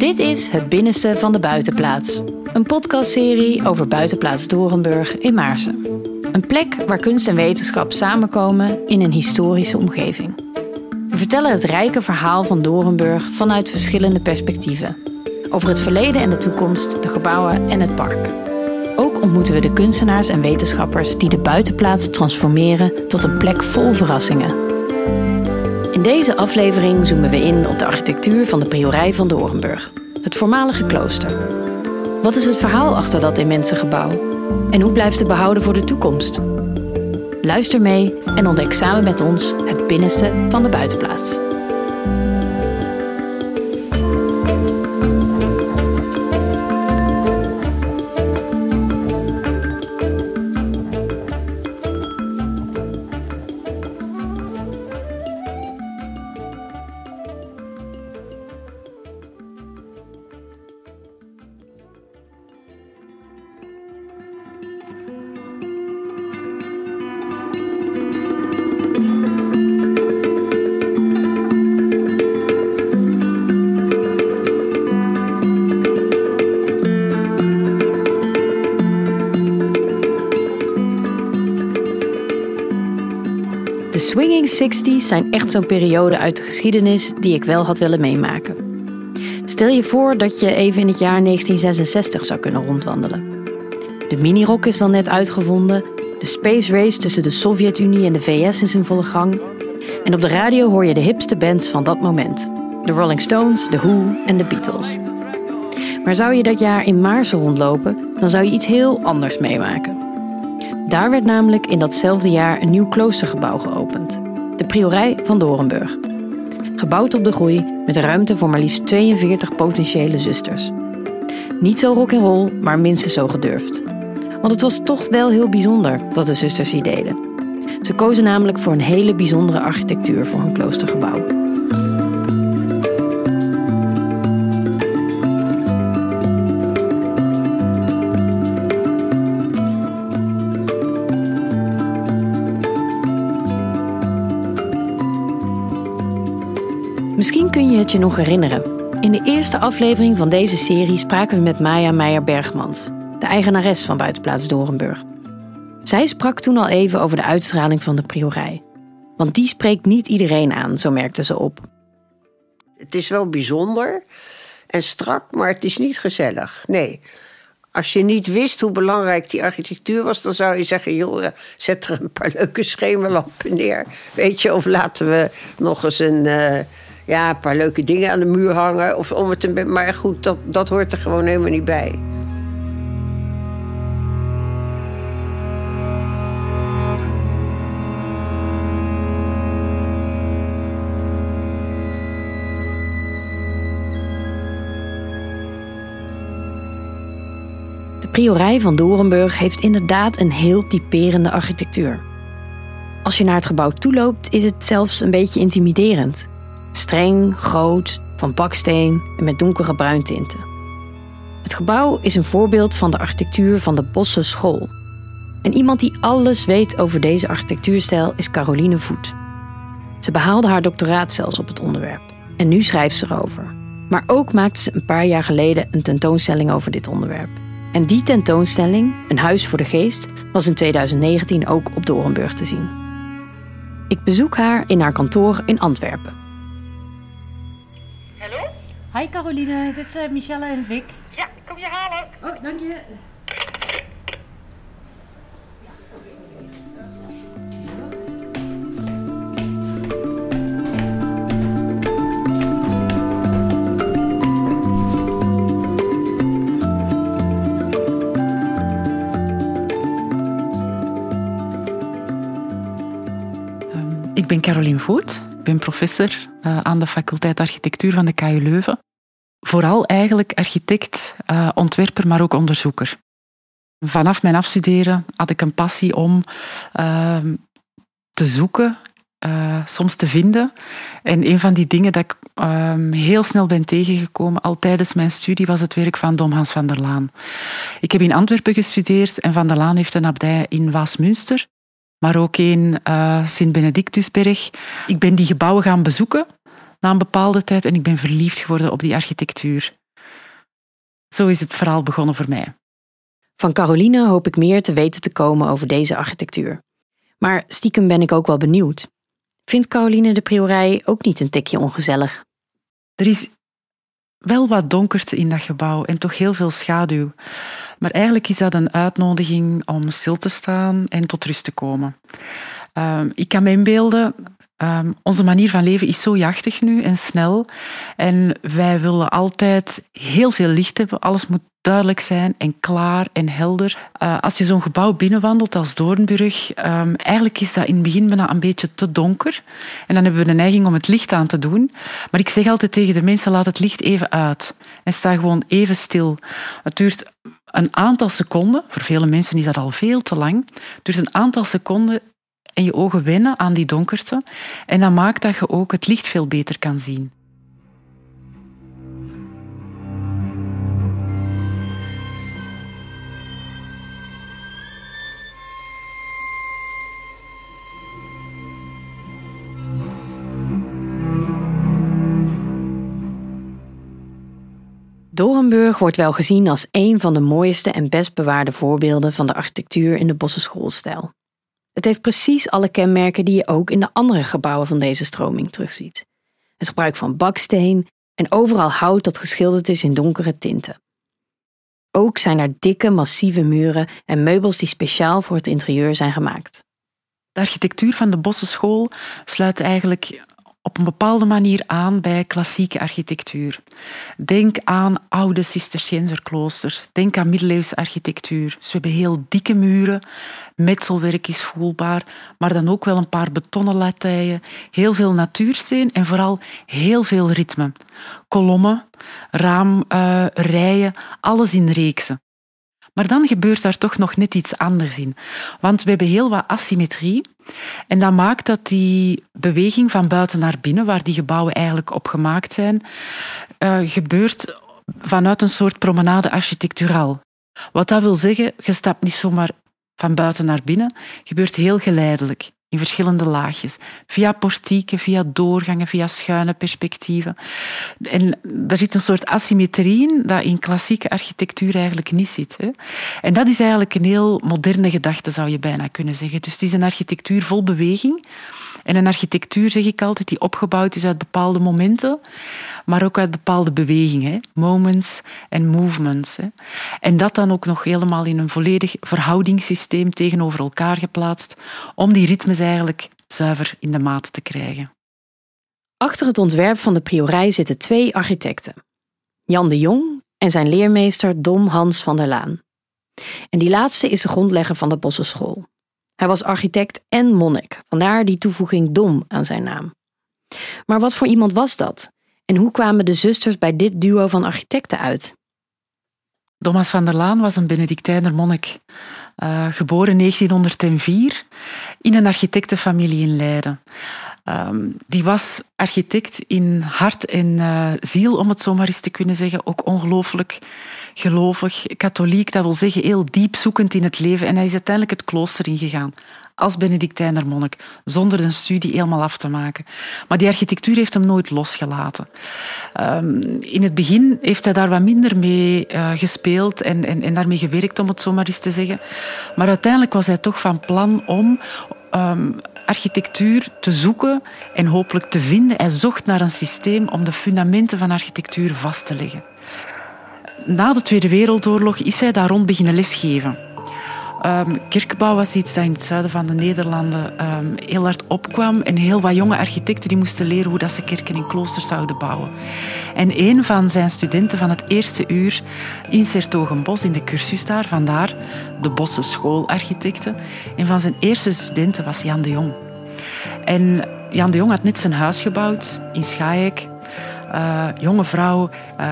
Dit is Het Binnenste van de Buitenplaats. Een podcastserie over Buitenplaats Dorenburg in Maarsen. Een plek waar kunst en wetenschap samenkomen in een historische omgeving. We vertellen het rijke verhaal van Dorenburg vanuit verschillende perspectieven. Over het verleden en de toekomst, de gebouwen en het park. Ook ontmoeten we de kunstenaars en wetenschappers die de buitenplaats transformeren tot een plek vol verrassingen. In deze aflevering zoomen we in op de architectuur van de priorij van Dorenburg, het voormalige klooster. Wat is het verhaal achter dat immense gebouw? En hoe blijft het behouden voor de toekomst? Luister mee en ontdek samen met ons het binnenste van de buitenplaats. Swinging 60s zijn echt zo'n periode uit de geschiedenis die ik wel had willen meemaken. Stel je voor dat je even in het jaar 1966 zou kunnen rondwandelen. De minirok is dan net uitgevonden, de space race tussen de Sovjet-Unie en de VS is in volle gang. En op de radio hoor je de hipste bands van dat moment: de Rolling Stones, de Who en de Beatles. Maar zou je dat jaar in Maarsen rondlopen, dan zou je iets heel anders meemaken. Daar werd namelijk in datzelfde jaar een nieuw kloostergebouw geopend. De Priorij van Dorenburg. Gebouwd op de groei met ruimte voor maar liefst 42 potentiële zusters. Niet zo rock and roll, maar minstens zo gedurfd. Want het was toch wel heel bijzonder dat de zusters hier deden. Ze kozen namelijk voor een hele bijzondere architectuur voor hun kloostergebouw. Misschien kun je het je nog herinneren. In de eerste aflevering van deze serie spraken we met Maya Meijer-Bergmans, de eigenares van Buitenplaats Dorenburg. Zij sprak toen al even over de uitstraling van de priorij. Want die spreekt niet iedereen aan, zo merkte ze op. Het is wel bijzonder en strak, maar het is niet gezellig. Nee. Als je niet wist hoe belangrijk die architectuur was, dan zou je zeggen: joh, zet er een paar leuke schemerlampen neer. Weet je, of laten we nog eens een. Uh, ja, een paar leuke dingen aan de muur hangen. Of om het te, maar goed, dat, dat hoort er gewoon helemaal niet bij. De priorij van Dorenburg heeft inderdaad een heel typerende architectuur. Als je naar het gebouw toeloopt, is het zelfs een beetje intimiderend. Streng, groot, van baksteen en met donkere bruintinten. Het gebouw is een voorbeeld van de architectuur van de Bosse School. En iemand die alles weet over deze architectuurstijl is Caroline Voet. Ze behaalde haar doctoraat zelfs op het onderwerp. En nu schrijft ze erover. Maar ook maakte ze een paar jaar geleden een tentoonstelling over dit onderwerp. En die tentoonstelling, Een Huis voor de Geest, was in 2019 ook op Dorenburg te zien. Ik bezoek haar in haar kantoor in Antwerpen. Hi Caroline, dit zijn Michelle en Vic. Ja, ik kom je halen. Oh, dank je. Ik ben Caroline Voet. Ik ben professor uh, aan de faculteit architectuur van de KU Leuven. Vooral eigenlijk architect, uh, ontwerper, maar ook onderzoeker. Vanaf mijn afstuderen had ik een passie om uh, te zoeken, soms te vinden. En een van die dingen dat ik ehm, heel snel ben tegengekomen, al tijdens mijn studie, was het werk van Dom Hans van der Laan. Ik heb in Antwerpen gestudeerd en Van der Laan heeft een abdij in Waasmünster maar ook in uh, Sint-Benedictusberg. Ik ben die gebouwen gaan bezoeken na een bepaalde tijd en ik ben verliefd geworden op die architectuur. Zo is het verhaal begonnen voor mij. Van Caroline hoop ik meer te weten te komen over deze architectuur. Maar stiekem ben ik ook wel benieuwd. Vindt Caroline de priorij ook niet een tikje ongezellig? Er is wel wat donkerte in dat gebouw en toch heel veel schaduw. Maar eigenlijk is dat een uitnodiging om stil te staan en tot rust te komen. Ehm, ik kan me inbeelden, um, onze manier van leven is zo jachtig nu en snel. En wij willen altijd heel veel licht hebben. Alles moet duidelijk zijn en klaar en helder. Uh, als je zo'n gebouw binnenwandelt als Doornburg, um, eigenlijk is dat in het begin bijna een beetje te donker. En dan hebben we de neiging om het licht aan te doen. Maar ik zeg altijd tegen de mensen, laat het licht even uit. En sta gewoon even stil. Het duurt een aantal seconden, voor vele mensen is dat al veel te lang, het duurt een aantal seconden je ogen wennen aan die donkerte. En dat maakt dat je ook het licht veel beter kan zien. Dorenburg wordt wel gezien als een van de mooiste en best bewaarde voorbeelden van de architectuur in de Bosse schoolstijl. Het heeft precies alle kenmerken die je ook in de andere gebouwen van deze stroming terugziet. Het gebruik van baksteen en overal hout dat geschilderd is in donkere tinten. Ook zijn er dikke, massieve muren en meubels die speciaal voor het interieur zijn gemaakt. De architectuur van de Bosse school sluit eigenlijk op een bepaalde manier aan bij klassieke architectuur. Denk aan oude Cisterciënzerkloosters. Denk aan middeleeuwse architectuur. Ze hebben heel dikke muren, metselwerk is voelbaar, maar dan ook wel een paar betonnen latijen, heel veel natuursteen en vooral heel veel ritme. Kolommen, raamrijen, uh, alles in reeksen. Maar dan gebeurt daar toch nog net iets anders in. Want we hebben heel wat asymmetrie. En dat maakt dat die beweging van buiten naar binnen, waar die gebouwen eigenlijk op gemaakt zijn, uh, gebeurt vanuit een soort promenade architecturaal. Wat dat wil zeggen, je stapt niet zomaar van buiten naar binnen, gebeurt heel geleidelijk in verschillende laagjes. Via portieken, via doorgangen, via schuine perspectieven. En daar zit een soort asymmetrie in dat in klassieke architectuur eigenlijk niet zit. Hè. En dat is eigenlijk een heel moderne gedachte, zou je bijna kunnen zeggen. Dus het is een architectuur vol beweging. En een architectuur, zeg ik altijd, die opgebouwd is uit bepaalde momenten, maar ook uit bepaalde bewegingen. Moments en movements. Hè. En dat dan ook nog helemaal in een volledig verhoudingssysteem tegenover elkaar geplaatst, om die ritmes eigenlijk zuiver in de maat te krijgen. Achter het ontwerp van de priorij zitten twee architecten. Jan de Jong en zijn leermeester Dom Hans van der Laan. En die laatste is de grondlegger van de Bosse School. Hij was architect en monnik, vandaar die toevoeging Dom aan zijn naam. Maar wat voor iemand was dat? En hoe kwamen de zusters bij dit duo van architecten uit? Thomas van der Laan was een Benedictijner monnik, uh, geboren 1904 in een architectenfamilie in Leiden. Um, die was architect in hart en uh, ziel, om het zo maar eens te kunnen zeggen. Ook ongelooflijk gelovig, katholiek, dat wil zeggen heel diep zoekend in het leven. En hij is uiteindelijk het klooster ingegaan als Benedictijner monnik, zonder een studie helemaal af te maken. Maar die architectuur heeft hem nooit losgelaten. Um, in het begin heeft hij daar wat minder mee uh, gespeeld en, en, en daarmee gewerkt, om het zo maar eens te zeggen. Maar uiteindelijk was hij toch van plan om um, architectuur te zoeken en hopelijk te vinden. Hij zocht naar een systeem om de fundamenten van architectuur vast te leggen. Na de Tweede Wereldoorlog is hij daar rond beginnen lesgeven. Um, kerkbouw was iets dat in het zuiden van de Nederlanden um, heel hard opkwam. En heel wat jonge architecten die moesten leren hoe dat ze kerken en kloosters zouden bouwen. En een van zijn studenten van het eerste uur in Sertogenbos, in de cursus daar, vandaar de Bosse schoolarchitecten. Een van zijn eerste studenten was Jan de Jong. En Jan de Jong had net zijn huis gebouwd in Schaijk. Uh, jonge vrouw, uh,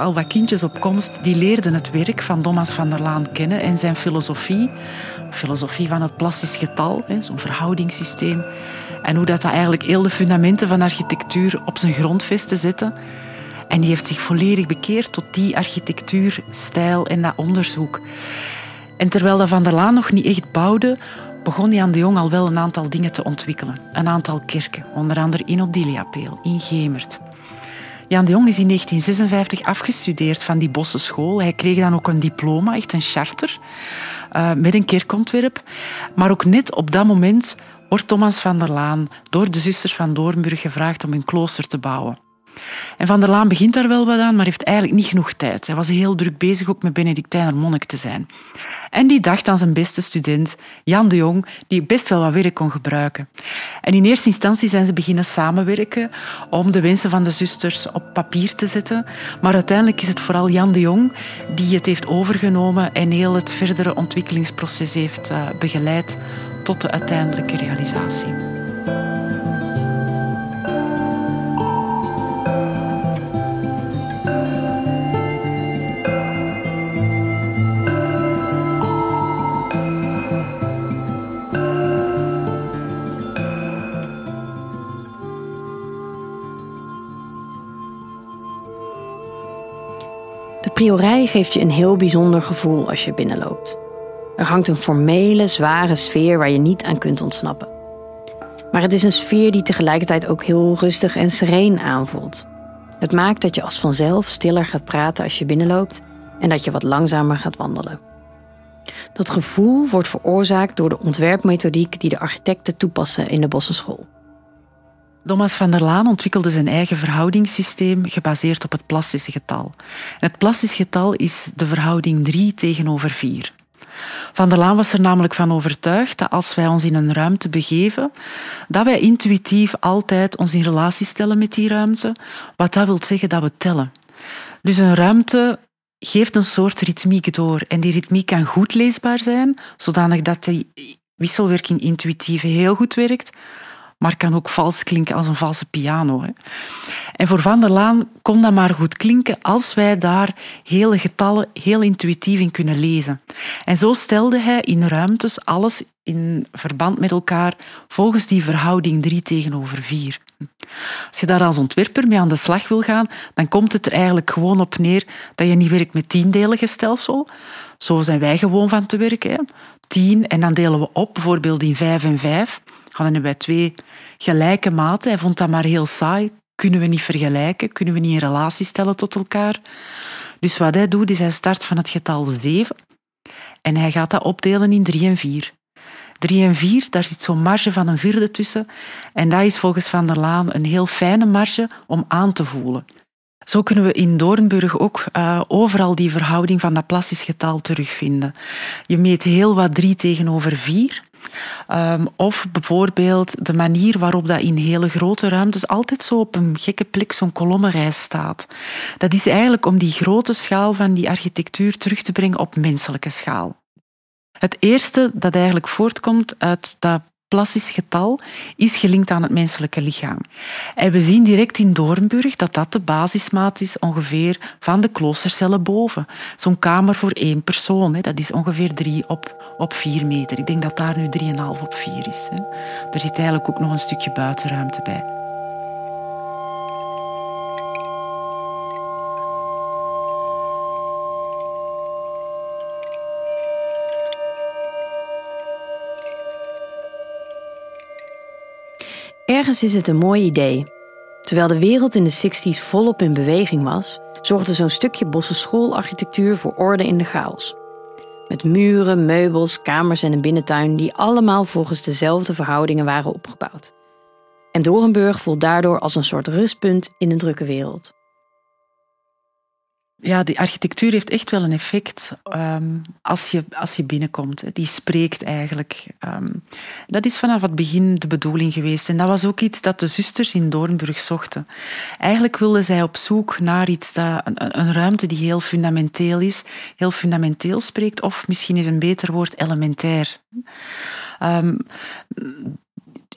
al wat kindjes op komst, die leerden het werk van Thomas van der Laan kennen en zijn filosofie. Filosofie van het plastisch getal, zo'n verhoudingssysteem. En hoe dat, dat eigenlijk heel de fundamenten van architectuur op zijn grondvesten zette. En die heeft zich volledig bekeerd tot die architectuurstijl en dat onderzoek. En terwijl dat Van der Laan nog niet echt bouwde, begon Jan de Jong al wel een aantal dingen te ontwikkelen. Een aantal kerken, onder andere in Odiliapeel, in Gemert. Jan de Jong is in 1956 afgestudeerd van die Bosse school. Hij kreeg dan ook een diploma, echt een charter, uh, met een kerkontwerp. Maar ook net op dat moment wordt Thomas van der Laan door de zusters van Doornburg gevraagd om een klooster te bouwen. En Van der Laan begint daar wel wat aan, maar heeft eigenlijk niet genoeg tijd. Hij was heel druk bezig ook met Benedictijner monnik te zijn. En die dacht aan zijn beste student, Jan de Jong, die best wel wat werk kon gebruiken. En in eerste instantie zijn ze beginnen samenwerken om de wensen van de zusters op papier te zetten. Maar uiteindelijk is het vooral Jan de Jong die het heeft overgenomen en heel het verdere ontwikkelingsproces heeft eh, begeleid tot de uiteindelijke realisatie. Priorij geeft je een heel bijzonder gevoel als je binnenloopt. Er hangt een formele, zware sfeer waar je niet aan kunt ontsnappen. Maar het is een sfeer die tegelijkertijd ook heel rustig en sereen aanvoelt. Het maakt dat je als vanzelf stiller gaat praten als je binnenloopt en dat je wat langzamer gaat wandelen. Dat gevoel wordt veroorzaakt door de ontwerpmethodiek die de architecten toepassen in de Bossenschool. Thomas van der Laan ontwikkelde zijn eigen verhoudingssysteem gebaseerd op het plastische getal. het plastische getal is de verhouding 3 tegenover 4. Van der Laan was er namelijk van overtuigd dat als wij ons in een ruimte begeven, dat wij intuïtief altijd ons in relatie stellen met die ruimte, wat dat wil zeggen dat we tellen. Dus een ruimte geeft een soort ritmiek door en die ritmiek kan goed leesbaar zijn, zodanig dat die wisselwerking intuïtief heel goed werkt, maar kan ook vals klinken als een valse piano. Hè. En voor Van der Laan kon dat maar goed klinken als wij daar hele getallen heel intuïtief in kunnen lezen. En zo stelde hij in ruimtes alles in verband met elkaar volgens die verhouding 3 tegenover 4. Als je daar als ontwerper mee aan de slag wil gaan, dan komt het er eigenlijk gewoon op neer dat je niet werkt met tiendelige stelsel. Zo zijn wij gewoon van te werken. Hè. Tien en dan delen we op, bijvoorbeeld in vijf en vijf hadden wij twee gelijke maten. Hij vond dat maar heel saai. Kunnen we niet vergelijken? Kunnen we niet in relatie stellen tot elkaar? Dus wat hij doet, is hij start van het getal 7 en hij gaat dat opdelen in 3 en 4. 3 en 4, daar zit zo'n marge van een vierde tussen. En dat is volgens Van der Laan een heel fijne marge om aan te voelen. Zo kunnen we in Doornburg ook uh, overal die verhouding van dat plastisch getal terugvinden. Je meet heel wat 3 tegenover 4. Um, of bijvoorbeeld de manier waarop dat in hele grote ruimtes altijd zo op een gekke plek zo'n kolommenrij staat. Dat is eigenlijk om die grote schaal van die architectuur terug te brengen op menselijke schaal. Het eerste dat eigenlijk voortkomt uit dat plastisch getal is gelinkt aan het menselijke lichaam. En we zien direct in Doornburg dat dat de basismaat is ongeveer van de kloostercellen boven. Zo'n kamer voor één persoon, dat is ongeveer drie op, op vier meter. Ik denk dat daar nu drieënhalf op vier is. Er zit eigenlijk ook nog een stukje buitenruimte bij. Ergens is het een mooi idee. Terwijl de wereld in de 60s volop in beweging was, zorgde zo'n stukje bosse schoolarchitectuur voor orde in de chaos. Met muren, meubels, kamers en een binnentuin die allemaal volgens dezelfde verhoudingen waren opgebouwd. En Dorenburg voelt daardoor als een soort rustpunt in een drukke wereld ja, die architectuur heeft echt wel een effect um, als, je, als je binnenkomt. Die spreekt eigenlijk. Um, dat is vanaf het begin de bedoeling geweest. En dat was ook iets dat de zusters in Doornburg zochten. Eigenlijk wilden zij op zoek naar iets, dat, een, een ruimte die heel fundamenteel is, heel fundamenteel spreekt, of misschien is een beter woord elementair. Um,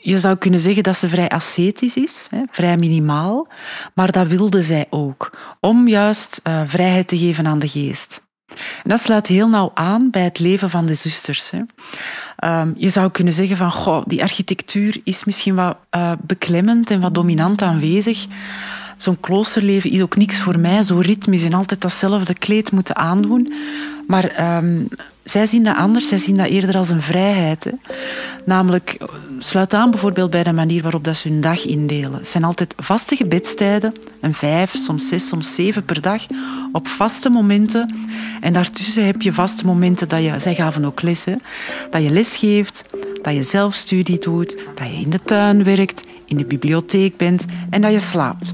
je zou kunnen zeggen dat ze vrij ascetisch is, hè, vrij minimaal, maar dat wilde zij ook, om juist uh, vrijheid te geven aan de geest. Dat sluit heel nauw aan bij het leven van de zusters. Hè. Um, je zou kunnen zeggen van, die architectuur is misschien wat uh, beklemmend en wat dominant aanwezig. Zo'n kloosterleven is ook niks voor mij, zo ritmisch en altijd datzelfde kleed moeten aandoen. Maar ehm, zij zien dat anders. Zij zien dat eerder als een vrijheid. Hè. Namelijk, sluit aan bijvoorbeeld bij de manier waarop dat ze hun dag indelen. Het zijn altijd vaste gebedstijden. Een vijf, soms zes, soms zeven per dag. Op vaste momenten. En daartussen heb je vaste momenten dat je... Zij gaven ook les. Hè, dat je les geeft, dat je zelfstudie doet, dat je in de tuin werkt, in de bibliotheek bent en dat je slaapt.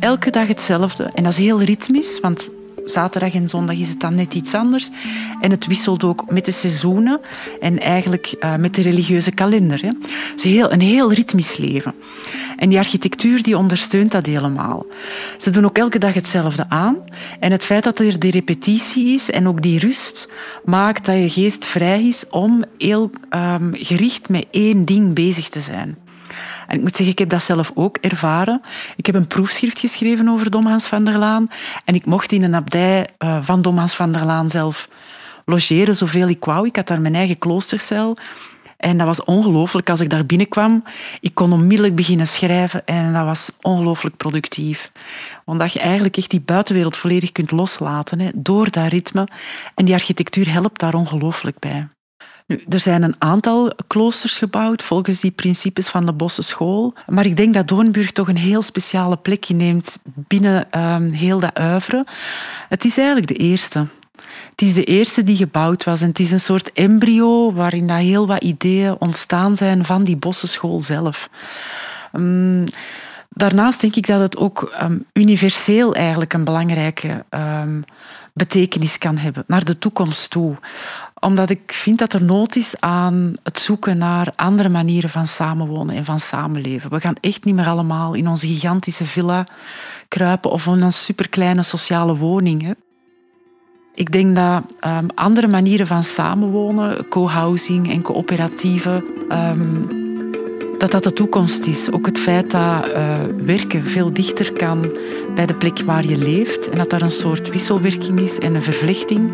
Elke dag hetzelfde. En dat is heel ritmisch, want zaterdag en zondag is het dan net iets anders. En het wisselt ook met de seizoenen en eigenlijk uh, met de religieuze kalender. Hè. Het is een heel ritmisch leven. En die architectuur die ondersteunt dat helemaal. Ze doen ook elke dag hetzelfde aan. En het feit dat er die repetitie is en ook die rust, maakt dat je geest vrij is om heel um, gericht met één ding bezig te zijn. En ik moet zeggen, ik heb dat zelf ook ervaren. Ik heb een proefschrift geschreven over Domhans van der Laan. En ik mocht in een abdij uh, van Domhans van der Laan zelf logeren zoveel ik wou. Ik had daar mijn eigen kloostercel. En dat was ongelooflijk als ik daar binnenkwam. Ik kon onmiddellijk beginnen schrijven en dat was ongelooflijk productief. Omdat je eigenlijk echt die buitenwereld volledig kunt loslaten hè, door dat ritme. En die architectuur helpt daar ongelooflijk bij. Er zijn een aantal kloosters gebouwd volgens die principes van de Bosse School. Maar ik denk dat Doornburg toch een heel speciale plek inneemt binnen uh, heel dat uivre. Het is eigenlijk de eerste. Het is de eerste die gebouwd was en het is een soort embryo waarin heel wat ideeën ontstaan zijn van die Bossenschool zelf. Um, daarnaast denk ik dat het ook um, universeel eigenlijk een belangrijke betekenis kan hebben naar de toekomst toe omdat ik vind dat er nood is aan het zoeken naar andere manieren van samenwonen en van samenleven. We gaan echt niet meer allemaal in onze gigantische villa kruipen of in een superkleine sociale woning. Ik denk dat um, andere manieren van samenwonen, co-housing en coöperatieven, um, dat dat de toekomst is. Ook het feit dat uh, werken veel dichter kan bij de plek waar je leeft en dat daar een soort wisselwerking is en een vervlechting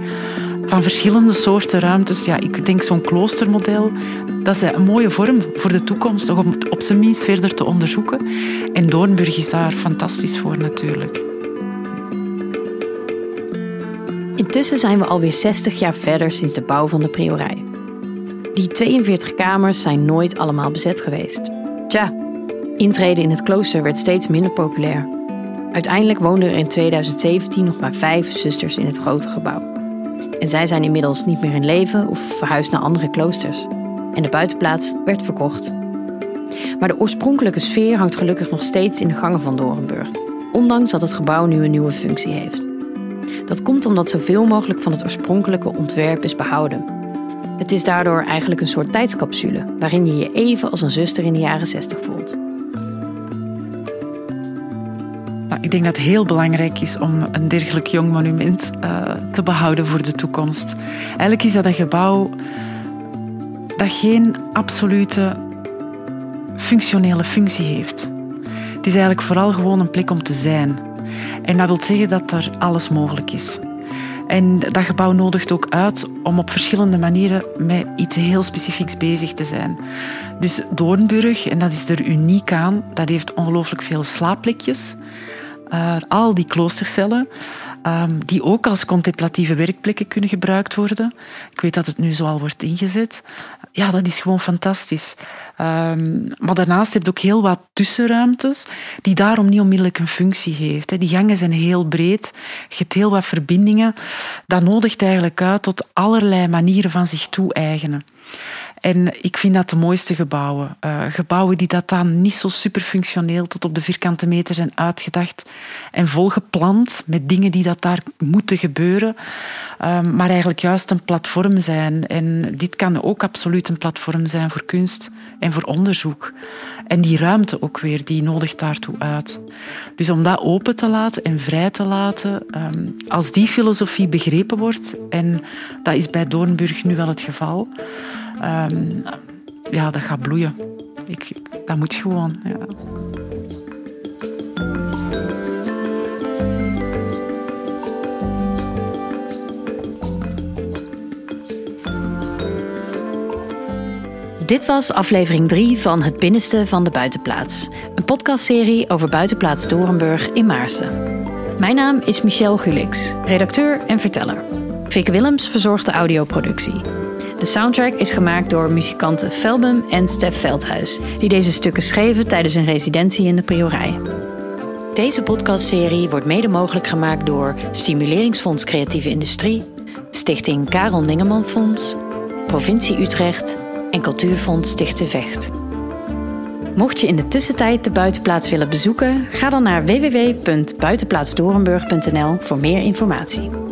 van verschillende soorten ruimtes. Ja, ik denk zo'n kloostermodel, dat is een mooie vorm voor de toekomst, om op zijn minst verder te onderzoeken. En Doornburg is daar fantastisch voor natuurlijk. Intussen zijn we alweer 60 jaar verder sinds de bouw van de priorij. Die 42 kamers zijn nooit allemaal bezet geweest. Tja, intreden in het klooster werd steeds minder populair. Uiteindelijk woonden er in 2017 nog maar vijf zusters in het grote gebouw. En zij zijn inmiddels niet meer in leven of verhuisd naar andere kloosters. En de buitenplaats werd verkocht. Maar de oorspronkelijke sfeer hangt gelukkig nog steeds in de gangen van Dorenburg, ondanks dat het gebouw nu een nieuwe functie heeft. Dat komt omdat zoveel mogelijk van het oorspronkelijke ontwerp is behouden. Het is daardoor eigenlijk een soort tijdscapsule, waarin je je even als een zuster in de jaren 60 voelt. Ik denk dat het heel belangrijk is om een dergelijk jong monument uh, te behouden voor de toekomst. Eigenlijk is dat een gebouw dat geen absolute functionele functie heeft. Het is eigenlijk vooral gewoon een plek om te zijn. En dat wil zeggen dat er alles mogelijk is. En dat gebouw nodigt ook uit om op verschillende manieren met iets heel specifieks bezig te zijn. Dus Doornburg, en dat is er uniek aan, dat heeft ongelooflijk veel slaapplekjes. Uh, al die kloostercellen, um, die ook als contemplatieve werkplekken kunnen gebruikt worden. Ik weet dat het nu zo al wordt ingezet. Ja, dat is gewoon fantastisch. Um, maar daarnaast heb je ook heel wat tussenruimtes, die daarom niet onmiddellijk een functie heeft. Die gangen zijn heel breed, je hebt heel wat verbindingen. Dat nodigt eigenlijk uit tot allerlei manieren van zich toe-eigenen. En ik vind dat de mooiste gebouwen. Uh, gebouwen die dat dan niet zo superfunctioneel tot op de vierkante meter zijn uitgedacht en volgepland met dingen die dat daar moeten gebeuren, uh, maar eigenlijk juist een platform zijn. En dit kan ook absoluut een platform zijn voor kunst en voor onderzoek. En die ruimte ook weer, die nodigt daartoe uit. Dus om dat open te laten en vrij te laten, um, als die filosofie begrepen wordt, en dat is bij Doornburg nu wel het geval, um, ja, dat gaat bloeien. Ik, dat moet gewoon. Ja. Dit was aflevering 3 van Het Binnenste van de Buitenplaats. Een podcastserie over Buitenplaats Dorenburg in Maarsen. Mijn naam is Michelle Gulix, redacteur en verteller. Vic Willems verzorgt de audioproductie. De soundtrack is gemaakt door muzikanten Felbum en Stef Veldhuis, die deze stukken schreven tijdens een residentie in de Priorij. Deze podcastserie wordt mede mogelijk gemaakt door Stimuleringsfonds Creatieve Industrie, Stichting Karel Ningeman Fonds, Provincie Utrecht en Cultuurfonds Stichtse Vecht. Mocht je in de tussentijd de buitenplaats willen bezoeken, ga dan naar www.buitenplaatsdorenburg.nl voor meer informatie.